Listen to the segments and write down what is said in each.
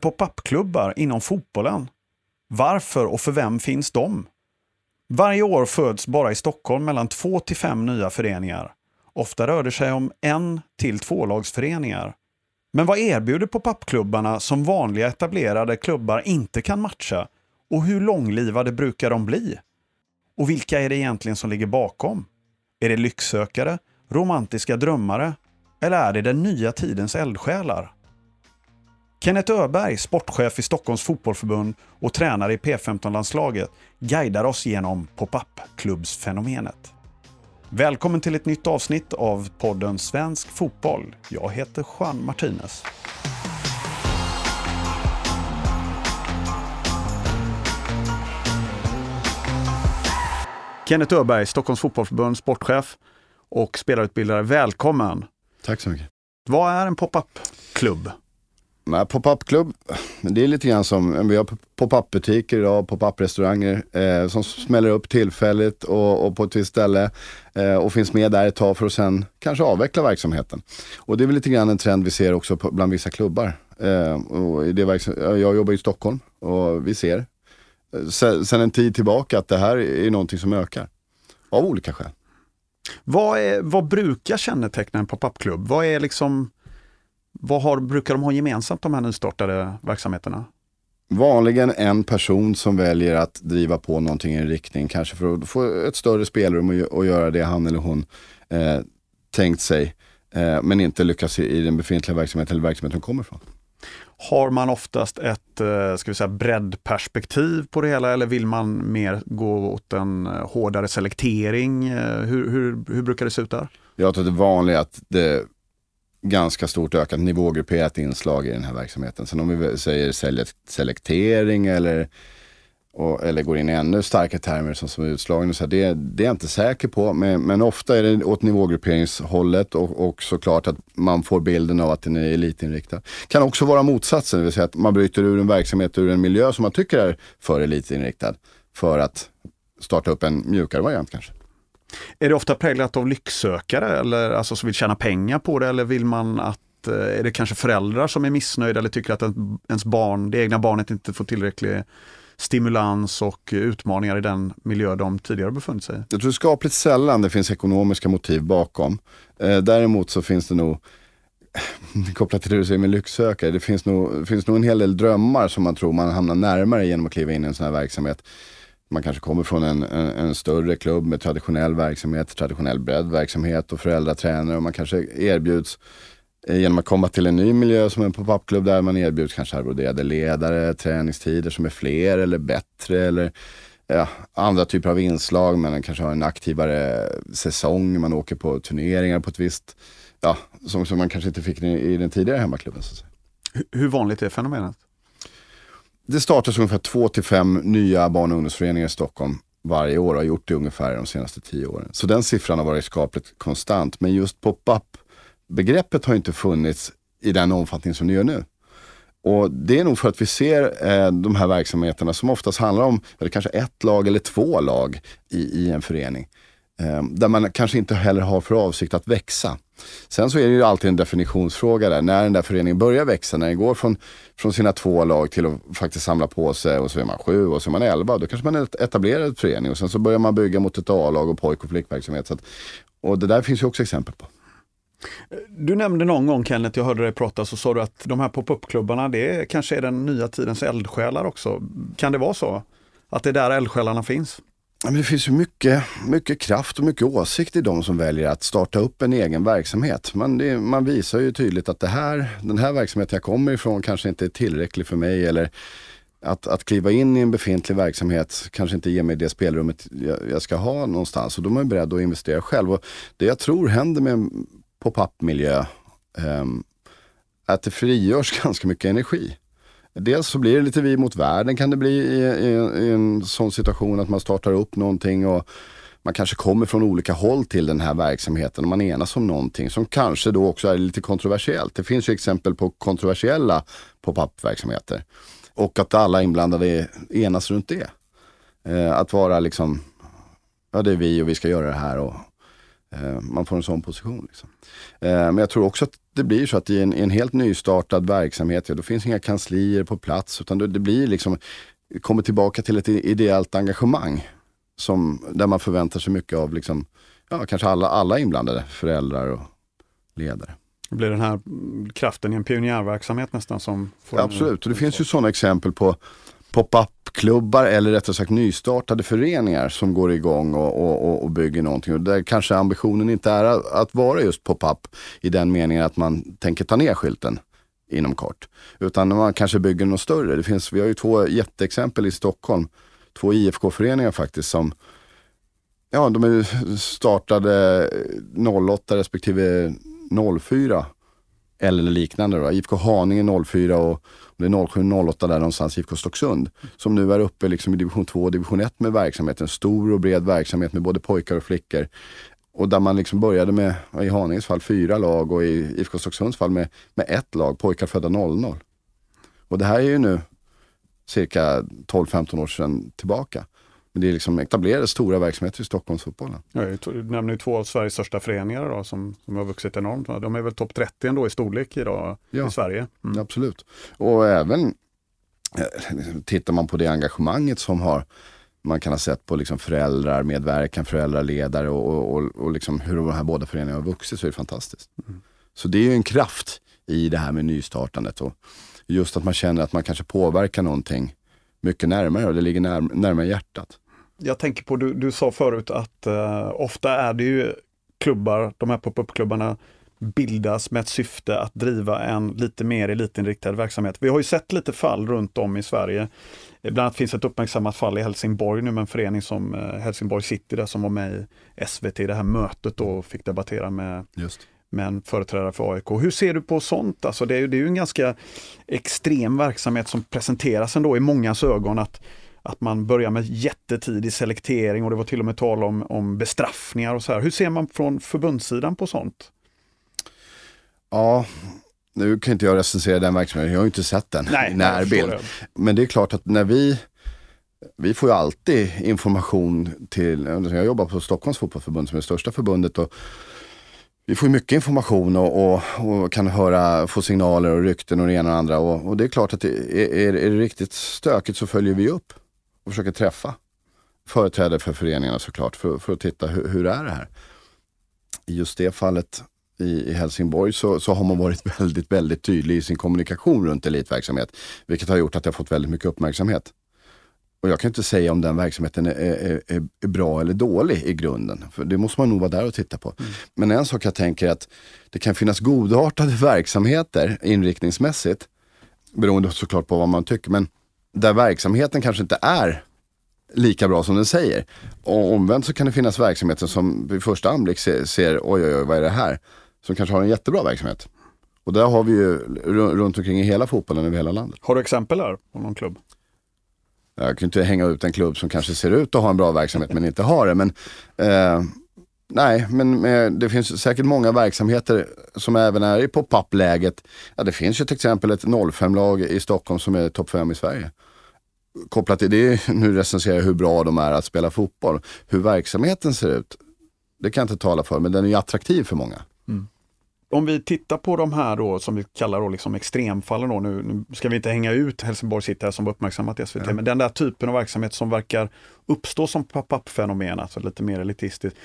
Pop-up-klubbar inom fotbollen. Varför och för vem finns de? Varje år föds bara i Stockholm mellan två till fem nya föreningar. Ofta rör det sig om en till tvålagsföreningar. Men vad erbjuder pop-up-klubbarna som vanliga etablerade klubbar inte kan matcha? Och hur långlivade brukar de bli? Och vilka är det egentligen som ligger bakom? Är det lycksökare, romantiska drömmare eller är det den nya tidens eldsjälar? Kenneth Öberg, sportchef i Stockholms fotbollförbund och tränare i P15-landslaget, guidar oss genom pop-up-klubbsfenomenet. Välkommen till ett nytt avsnitt av podden Svensk fotboll. Jag heter Juan Martinez. Kenneth Öberg, Stockholms fotbollförbund, sportchef och spelarutbildare. Välkommen! Tack så mycket. Vad är en pop-up-klubb? Pop-up-klubb, det är lite grann som, vi har pop-up-butiker idag, pop-up-restauranger eh, som smäller upp tillfälligt och, och på ett visst ställe eh, och finns med där ett tag för att sen kanske avveckla verksamheten. Och det är väl lite grann en trend vi ser också på, bland vissa klubbar. Eh, och det jag jobbar i Stockholm och vi ser eh, sen, sen en tid tillbaka att det här är någonting som ökar. Av olika skäl. Vad, är, vad brukar känneteckna en pop-up-klubb? Vad är liksom vad har, brukar de ha gemensamt de här nystartade verksamheterna? Vanligen en person som väljer att driva på någonting i en riktning, kanske för att få ett större spelrum och, och göra det han eller hon eh, tänkt sig. Eh, men inte lyckas i, i den befintliga verksamheten eller verksamheten de kommer ifrån. Har man oftast ett eh, ska vi säga, breddperspektiv på det hela eller vill man mer gå åt en eh, hårdare selektering? Eh, hur, hur, hur brukar det se ut där? Jag tror att det vanliga är att det ganska stort ökat nivågrupperat inslag i den här verksamheten. Sen om vi säger selektering eller, och, eller går in i ännu starkare termer som, som utslagning, så det, det är jag inte säker på. Men, men ofta är det åt nivågrupperingshållet och, och såklart att man får bilden av att den är elitinriktad. Kan också vara motsatsen, det vill säga att man bryter ur en verksamhet ur en miljö som man tycker är för elitinriktad för att starta upp en mjukare variant kanske. Är det ofta präglat av lycksökare eller alltså som vill tjäna pengar på det eller vill man att eh, är det kanske föräldrar som är missnöjda eller tycker att ens barn, det egna barnet inte får tillräcklig stimulans och utmaningar i den miljö de tidigare befunnit sig i? Jag tror skapligt sällan det finns ekonomiska motiv bakom. Eh, däremot så finns det nog eh, kopplat till det du säger med lycksökare, det finns nog, finns nog en hel del drömmar som man tror man hamnar närmare genom att kliva in i en sån här verksamhet man kanske kommer från en, en, en, större klubb med traditionell verksamhet, traditionell breddverksamhet och föräldratränare och man kanske erbjuds eh, genom att komma till en ny miljö som en popup-klubb, där man erbjuds kanske arvoderade ledare, träningstider som är fler eller bättre eller ja, andra typer av inslag. Man kanske har en aktivare säsong, man åker på turneringar på ett visst, ja, som, som man kanske inte fick i den tidigare hemmaklubben. Så att säga. Hur vanligt är fenomenet? Det startas ungefär två till fem nya barn och ungdomsföreningar i Stockholm varje år och har gjort det ungefär de senaste tio åren. Så den siffran har varit skapligt konstant. Men just pop-up begreppet har inte funnits i den omfattning som det gör nu. Och det är nog för att vi ser eh, de här verksamheterna som oftast handlar om eller kanske ett lag eller två lag i, i en förening. Ehm, där man kanske inte heller har för avsikt att växa. Sen så är det ju alltid en definitionsfråga där. När den där föreningen börjar växa, när den går från, från sina två lag till att faktiskt samla på sig och så är man sju och så är man elva. Då kanske man etablerar ett förening och sen så börjar man bygga mot ett A-lag och pojk och flickverksamhet. Så att, och det där finns ju också exempel på. Du nämnde någon gång Kenneth, jag hörde dig prata, så sa du att de här pop-up-klubbarna, det kanske är den nya tidens eldsjälar också. Kan det vara så? Att det är där eldsjälarna finns? Det finns ju mycket, mycket kraft och mycket åsikt i de som väljer att starta upp en egen verksamhet. Man, det, man visar ju tydligt att det här, den här verksamheten jag kommer ifrån kanske inte är tillräcklig för mig eller att, att kliva in i en befintlig verksamhet kanske inte ger mig det spelrummet jag, jag ska ha någonstans. Och då är man beredd att investera själv. Och det jag tror händer med en pop-up-miljö um, ehm, är att det frigörs ganska mycket energi. Dels så blir det lite vi mot världen kan det bli i, i, i, en sån situation att man startar upp någonting och man kanske kommer från olika håll till den här verksamheten och man enas om någonting som kanske då också är lite kontroversiellt. Det finns ju exempel på kontroversiella pop-up verksamheter och att alla inblandade enas runt det. Eh, att vara liksom, ja det är vi och vi ska göra det här och eh, man får en sån position. Liksom. Eh, men jag tror också att det blir så att i en, en helt nystartad verksamhet, ja, då finns inga kanslier på plats. Utan det, det blir liksom, kommer tillbaka till ett ideellt engagemang. Som, där man förväntar sig mycket av liksom, ja, kanske alla, alla inblandade, föräldrar och ledare. Det blir den här kraften i en pionjärverksamhet nästan som... Får Absolut, och det finns ju sådana exempel på pop-up-klubbar eller rättare sagt nystartade föreningar som går igång och, och, och bygger någonting. Och där kanske ambitionen inte är att vara just pop-up i den meningen att man tänker ta ner skylten inom kort. Utan man kanske bygger något större. Det finns, vi har ju två jätteexempel i Stockholm. Två IFK-föreningar faktiskt som Ja, de startade 08 respektive 04 eller liknande. Då. IFK Haninge 04 och det är 07-08 där någonstans, IFK Stocksund. Som nu är uppe liksom i division 2 och division 1 med verksamheten. Stor och bred verksamhet med både pojkar och flickor. Och där man liksom började med, i Haninges fall, fyra lag och i IFK Stocksunds fall med, med ett lag, pojkar födda 00. Och det här är ju nu cirka 12-15 år sedan tillbaka. Men det är liksom etablerade stora verksamheter i Stockholmsfotbollen. Ja, du nämner ju två av Sveriges största föreningar då, som, som har vuxit enormt. De är väl topp 30 ändå i storlek idag ja, i Sverige. Mm. Absolut. Och även eh, tittar man på det engagemanget som har man kan ha sett på liksom föräldrar, medverkan, föräldraledare och, och, och, och liksom hur de här båda föreningarna har vuxit så är det fantastiskt. Mm. Så det är ju en kraft i det här med nystartandet och just att man känner att man kanske påverkar någonting mycket närmare och det ligger när, närmare hjärtat. Jag tänker på, du, du sa förut att uh, ofta är det ju klubbar, de här pop-up-klubbarna bildas med ett syfte att driva en lite mer elitinriktad verksamhet. Vi har ju sett lite fall runt om i Sverige. Bland annat finns ett uppmärksammat fall i Helsingborg nu med en förening som uh, Helsingborg City där som var med i SVT i det här mötet då och fick debattera med Just med en företrädare för AIK. Hur ser du på sånt? Alltså det, är, det är ju en ganska extrem verksamhet som presenteras ändå i mångas ögon. att att man börjar med jättetidig selektering och det var till och med tal om, om bestraffningar och så här. Hur ser man från förbundssidan på sånt? Ja, nu kan inte jag recensera den verksamheten, jag har inte sett den Nej, i närbild. Men det är klart att när vi, vi får ju alltid information till, jag jobbar på Stockholms fotbollsförbund som är det största förbundet och vi får mycket information och, och, och, kan höra, få signaler och rykten och det ena och det andra. Och, och det är klart att det är, är, det riktigt stökigt så följer vi upp och försöker träffa företrädare för föreningarna såklart för, för att titta hur, hur är det här. I just det fallet i, i Helsingborg så, så har man varit väldigt, väldigt tydlig i sin kommunikation runt elitverksamhet. Vilket har gjort att det har fått väldigt mycket uppmärksamhet. Och jag kan inte säga om den verksamheten är, är, är, är, bra eller dålig i grunden. För det måste man nog vara där och titta på. Mm. Men en sak jag tänker att det kan finnas godartade verksamheter inriktningsmässigt. Beroende såklart på vad man tycker. Men där verksamheten kanske inte är lika bra som den säger. Och omvänt så kan det finnas verksamheter som vid första anblick ser, ser oj, oj, oj, vad är det här? Som kanske har en jättebra verksamhet. Och där har vi ju runt omkring i hela fotbollen över hela landet. Har du exempel där på någon klubb? Jag kan inte hänga ut en klubb som kanske ser ut att ha en bra verksamhet men inte har det. Men, eh, nej, men eh, det finns säkert många verksamheter som även är i pop-up-läget. Ja, det finns ju till exempel ett 05-lag i Stockholm som är topp 5 i Sverige. Kopplat till det, nu recenserar jag hur bra de är att spela fotboll. Hur verksamheten ser ut, det kan jag inte tala för, men den är ju attraktiv för många. Mm om vi tittar på de här då som vi kallar då liksom extremfallen då, nu, nu ska vi inte hänga ut Helsingborg City här som var uppmärksammat i SVT, ja. men den där typen av verksamhet som verkar uppstå som pop-up-fenomen, alltså lite mer elitistiskt.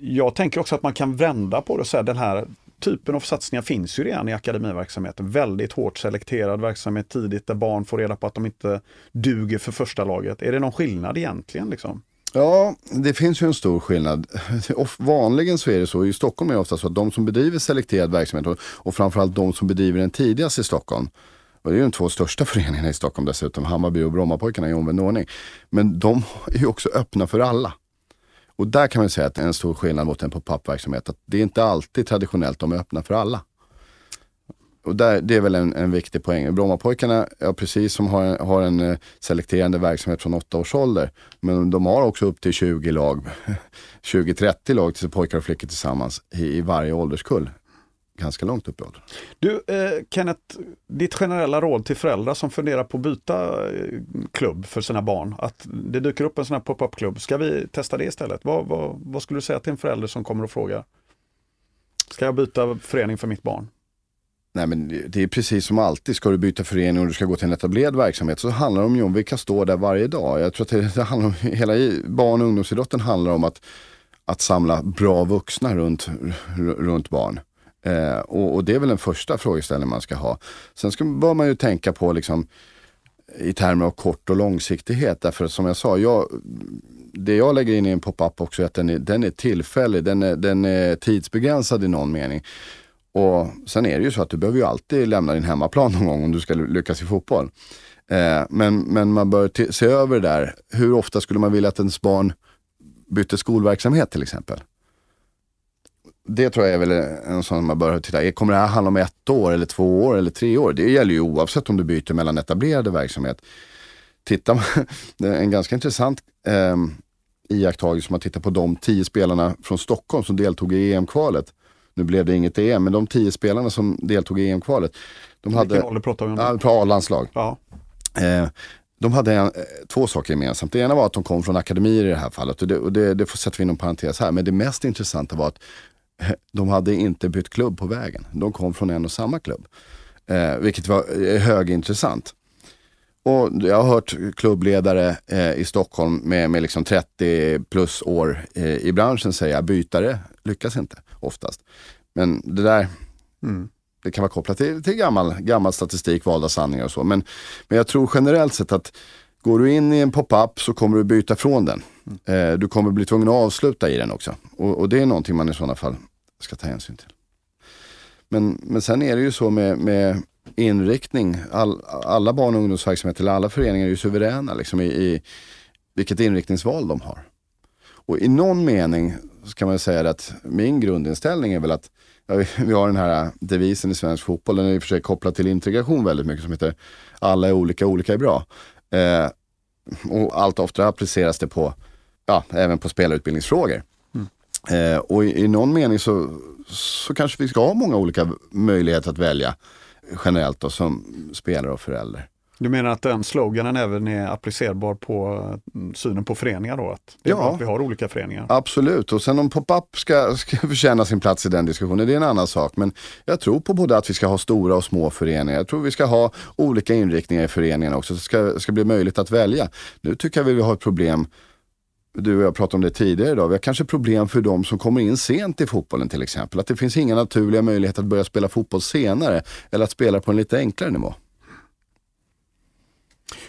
Jag tänker också att man kan vända på det och säga den här typen av satsningar finns ju redan i akademiverksamheten. Väldigt hårt selekterad verksamhet tidigt där barn får reda på att de inte duger för första laget. Är det någon skillnad egentligen? Liksom? Ja, det finns ju en stor skillnad. Vanligen så är det så, i Stockholm är det ofta så att de som bedriver selekterad verksamhet och, och framförallt de som bedriver den tidigast i Stockholm, och det är de två största föreningarna i Stockholm dessutom, Hammarby och Brommapojkarna i omvänd ordning. Men de är ju också öppna för alla. Och där kan man säga att det är en stor skillnad mot en pop-up-verksamhet. Att det är inte alltid traditionellt de är öppna för alla och där, det är väl en, en viktig poäng. Brommapojkarna, ja, precis som har, har en eh, selekterande verksamhet från åtta års ålder. Men de har också upp till 20 lag, 20-30 lag till pojkar och flickor tillsammans i, i varje ålderskull. Ganska långt upp i åldern. Du, eh, Kenneth, ditt generella råd till föräldrar som funderar på att byta eh, klubb för sina barn. Att det dyker upp en sån här pop-up-klubb. Ska vi testa det istället? Vad, vad, vad skulle du säga till en förälder som kommer och frågar? Ska jag byta förening för mitt barn? Nej men det är precis som alltid, ska du byta förening och du ska gå till en etablerad verksamhet så handlar det om vilka står där varje dag. Jag tror att det, det handlar om, hela barn och ungdomsidrotten handlar om att, att samla bra vuxna runt, runt barn. Eh, och, och, det är väl den första frågeställningen man ska ha. Sen ska, bör man ju tänka på liksom, i termer av kort och långsiktighet. Därför som jag sa, jag, det jag lägger in i en pop-up också är att den är, den är tillfällig, den är, den är tidsbegränsad i någon mening. Och sen är det ju så att du behöver ju alltid lämna din hemmaplan någon gång om du ska lyckas i fotboll. Eh, men, men man bör se över det där. Hur ofta skulle man vilja att ens barn bytte skolverksamhet till exempel? Det tror jag är väl en sån man bör titta. Kommer det här handla om ett år eller två år eller tre år? Det gäller ju oavsett om du byter mellan etablerade verksamhet. Tittar man, det är en ganska intressant eh, iakttagelse om man tittar på de tio spelarna från Stockholm som deltog i EM-kvalet. Nu blev det inget EM, men de tio spelarna som deltog i EM-kvalet. De Vilken hade, ålder pratar vi om? Ja, A-landslag. Ja. Eh, de hade en, eh, två saker gemensamt. Det ena var att de kom från akademier i det här fallet och det, och det, det sätter vi inom parentes här. Men det mest intressanta var att eh, de hade inte bytt klubb på vägen. De kom från en och samma klubb. Eh, vilket var högintressant. Och jag har hört klubbledare eh, i Stockholm med, med liksom 30 plus år eh, i branschen säga bytare lyckas inte oftast. Men det där, mm. det kan vara kopplat till, till gammal, gammal statistik, valda sanningar och så. Men, men jag tror generellt sett att går du in i en pop-up så kommer du byta från den. Mm. Eh, du kommer bli tvungen att avsluta i den också. Och, och, det är någonting man i sådana fall ska ta hänsyn till. Men, men sen är det ju så med, med inriktning. All, alla barn och ungdomsverksamheter, eller alla föreningar är ju suveräna liksom, i, i vilket inriktningsval de har. Och i någon mening så kan man säga att min grundinställning är väl att ja, vi har den här devisen i svensk fotboll, den är i och för sig kopplad till integration väldigt mycket som heter alla är olika, olika är bra. Eh, och allt oftare appliceras det på, ja, även på spelarutbildningsfrågor. Mm. Eh, och i, i, någon mening så, så kanske vi ska ha många olika möjligheter att välja generellt då, som spelare och förälder. Du menar att den sloganen även är applicerbar på mm, synen på föreningar då? Att det är ja, att vi har olika föreningar? Absolut, och sen om pop-up ska, ska förtjäna sin plats i den diskussionen, det är en annan sak. Men jag tror på både att vi ska ha stora och små föreningar. Jag tror vi ska ha olika inriktningar i föreningarna också, så det ska, ska bli möjligt att välja. Nu tycker jag vi har ett problem du och jag pratade om det tidigare idag, vi har kanske problem för de som kommer in sent i fotbollen till exempel. Att det finns inga naturliga möjligheter att börja spela fotboll senare eller att spela på en lite enklare nivå.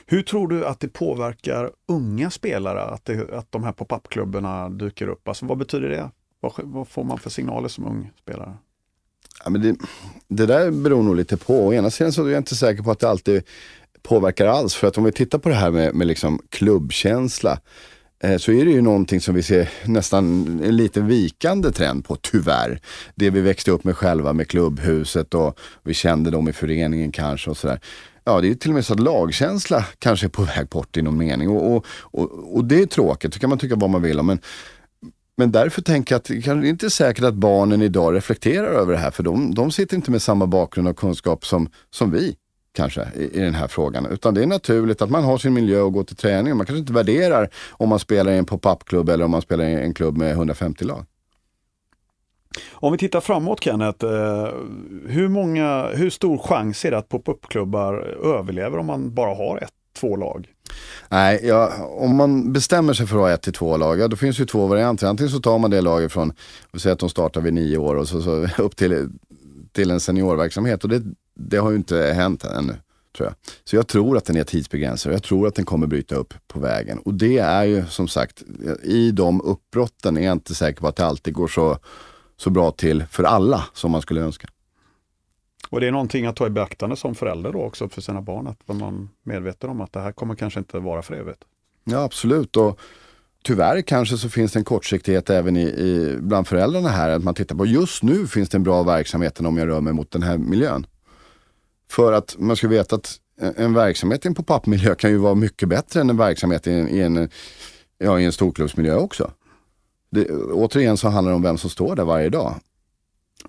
Hur tror du att det påverkar unga spelare att, det, att de här pop-up-klubbarna dyker upp? Alltså, vad betyder det? Vad, vad, får man för signaler som ung spelare? Ja, men det, det där beror nog lite på. Å ena sidan så är jag inte säker på att det alltid påverkar alls. För att om vi tittar på det här med, med liksom klubbkänsla Eh, så är det ju någonting som vi ser nästan en lite vikande trend på, tyvärr. Det vi växte upp med själva med klubbhuset och vi kände dem i föreningen kanske och sådär. Ja, det är till och med så att lagkänsla kanske är på väg bort i någon mening. Och, och, och, och det är tråkigt, det kan man tycka vad man vill om. Men, men därför tänker jag att det är inte säkert att barnen idag reflekterar över det här. För de, de sitter inte med samma bakgrund och kunskap som, som vi kanske i, i den här frågan. Utan det är naturligt att man har sin miljö och går till träning. Man kanske inte värderar om man spelar i en pop-up-klubb eller om man spelar i en klubb med 150 lag. Om vi tittar framåt Kenneth, eh, hur, många, hur stor chans är det att pop-up-klubbar överlever om man bara har ett, två lag? Nej, ja, om man bestämmer sig för att ha ett till två lag, ja, då finns ju två varianter. Antingen så tar man det laget från, vi säger att de startar vid nio år och så, så upp till, till en seniorverksamhet. Och det det har ju inte hänt ännu. Tror jag. Så jag tror att den är tidsbegränsad och jag tror att den kommer bryta upp på vägen. Och det är ju som sagt, i de uppbrotten är jag inte säker på att det alltid går så, så bra till för alla som man skulle önska. Och det är någonting att ta i beaktande som förälder då också för sina barn, att man är medveten om att det här kommer kanske inte vara för evigt. Ja absolut. Och Tyvärr kanske så finns det en kortsiktighet även i, i, bland föräldrarna här. Att man tittar på just nu finns det en bra verksamhet om jag rör mig mot den här miljön. För att man ska veta att en verksamhet i en pop-up-miljö kan ju vara mycket bättre än en verksamhet i en, i en, ja, i en storklubbsmiljö också. Det, återigen så handlar det om vem som står där varje dag.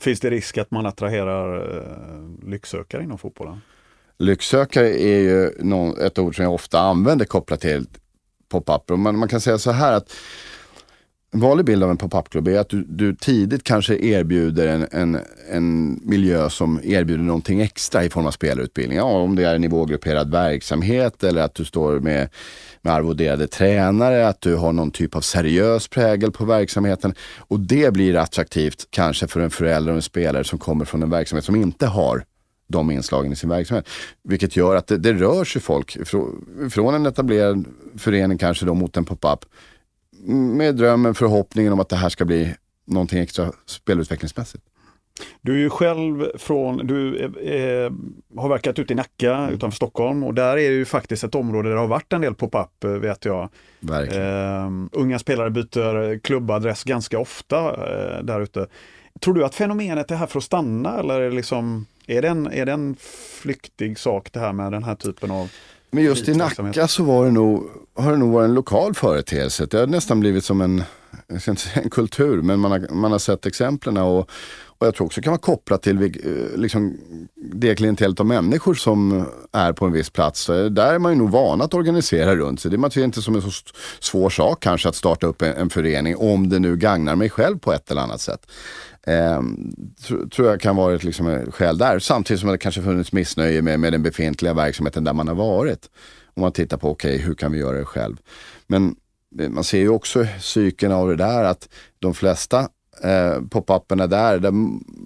Finns det risk att man attraherar eh, lycksökare inom fotbollen? Lycksökare är ju någon, ett ord som jag ofta använder kopplat till pop-up. Man, man kan säga så här att en vanlig bild av en pop-up-klubb är att du, du, tidigt kanske erbjuder en, en, en miljö som erbjuder någonting extra i form av spelarutbildning. Ja, om det är en nivågrupperad verksamhet eller att du står med, med arvoderade tränare, att du har någon typ av seriös prägel på verksamheten. Och det blir attraktivt kanske för en förälder och en spelare som kommer från en verksamhet som inte har de inslagen i sin verksamhet. Vilket gör att det, det rör sig folk från, från en etablerad förening kanske då mot en pop-up med drömmen, förhoppningen om att det här ska bli någonting extra spelutvecklingsmässigt. Du är ju själv från, du eh, har verkat ute i Nacka mm. utanför Stockholm och där är det ju faktiskt ett område där det har varit en del pop-up eh, vet jag. Eh, unga spelare byter klubbadress ganska ofta eh, där ute. Tror du att fenomenet är här för att stanna eller är det, liksom, är det, en, är det en flyktig sak det här med den här typen av men just i Nacka så var det nog, har det nog varit en lokal företeelse. Det har nästan blivit som en, jag ska inte säga en kultur, men man har, man har sett exemplen och, och jag tror också det kan vara kopplat till eh, liksom, det klientellet av människor som är på en viss plats. Där är man ju nog van att organisera runt sig. Det är inte som en så svår sak kanske att starta upp en, en förening om det nu gagnar mig själv på ett eller annat sätt. Eh, tror jag kan vara ett liksom, skäl där. Samtidigt som det kanske funnits missnöje med, med den befintliga verksamheten där man har varit. Om man tittar på, okej, okay, hur kan vi göra det själv? Men man ser ju också psyken av det där att de flesta eh, pop-upperna där, där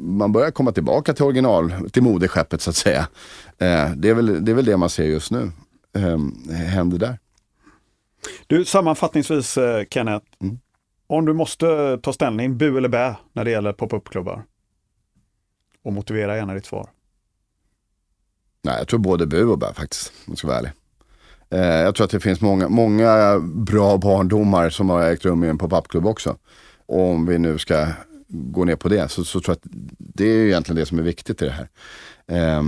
man börjar komma tillbaka till original, till moderskeppet så att säga. Eh, det, är väl, det är väl det man ser just nu eh, händer där. Du, sammanfattningsvis eh, Kenneth, mm. Om du måste ta ställning, bu eller bä, när det gäller pop-up-klubbar? Och motivera gärna ditt svar. Nej, jag tror både bu och bä faktiskt, om jag ska vara ärlig. Eh, jag tror att det finns många, många bra barndomar som har ägt rum i en pop-up-klubb också. Och om vi nu ska gå ner på det så, så tror jag att det är egentligen det som är viktigt i det här. Eh,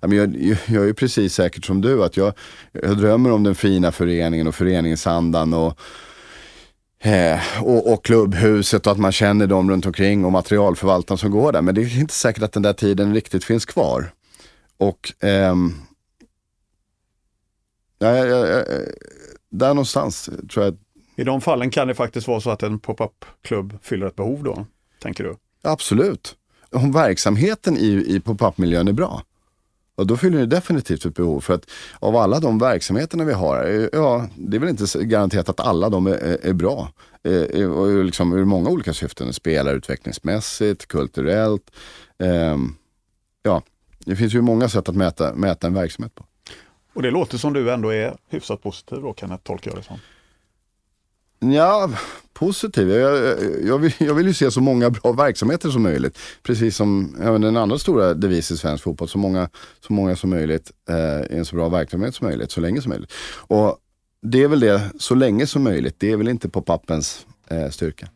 jag, jag, är precis säkert som du att jag, jag drömmer om den fina föreningen och föreningsandan och Eh, och, och, klubbhuset och att man känner dem runt omkring och materialförvaltaren som går där. Men det är inte säkert att den där tiden riktigt finns kvar. Och ehm, ja, ja, ja, där någonstans tror jag. I de fallen kan det faktiskt vara så att en pop-up-klubb fyller ett behov då, tänker du? Absolut. Om verksamheten i, i pop-up-miljön är bra, och då fyller det definitivt ett behov. För att av alla de verksamheterna vi har, eh, ja, det är väl inte garanterat att alla de är, är bra. Eh, eh, och liksom ur många olika syften. Spelarutvecklingsmässigt, kulturellt. Eh, ja, det finns ju många sätt att mäta, mäta en verksamhet på. Och det låter som du ändå är hyfsat positiv då, kan jag tolka det som. Ja, positiv. Jag, jag, vill, jag vill ju se så många bra verksamheter som möjligt. Precis som ja, den andra stora devisen i svensk fotboll. Så många, så många som möjligt eh, i en så bra verksamhet som möjligt, så länge som möjligt. Och det är väl det, så länge som möjligt. Det är väl inte på pappens eh, styrka.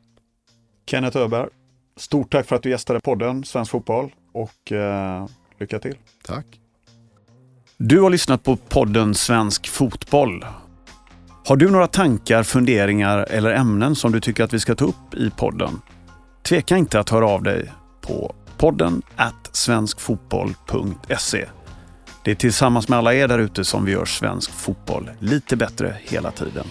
Kenneth Öberg, stort tack för att du gästade podden Svensk Fotboll och eh, lycka till. Tack. Du har lyssnat på podden Svensk Fotboll. Har du några tankar, funderingar eller ämnen som du tycker att vi ska ta upp i podden? Tveka inte att höra av dig på podden svenskfotboll.se. Det är tillsammans med alla er där ute som vi gör svensk fotboll lite bättre hela tiden.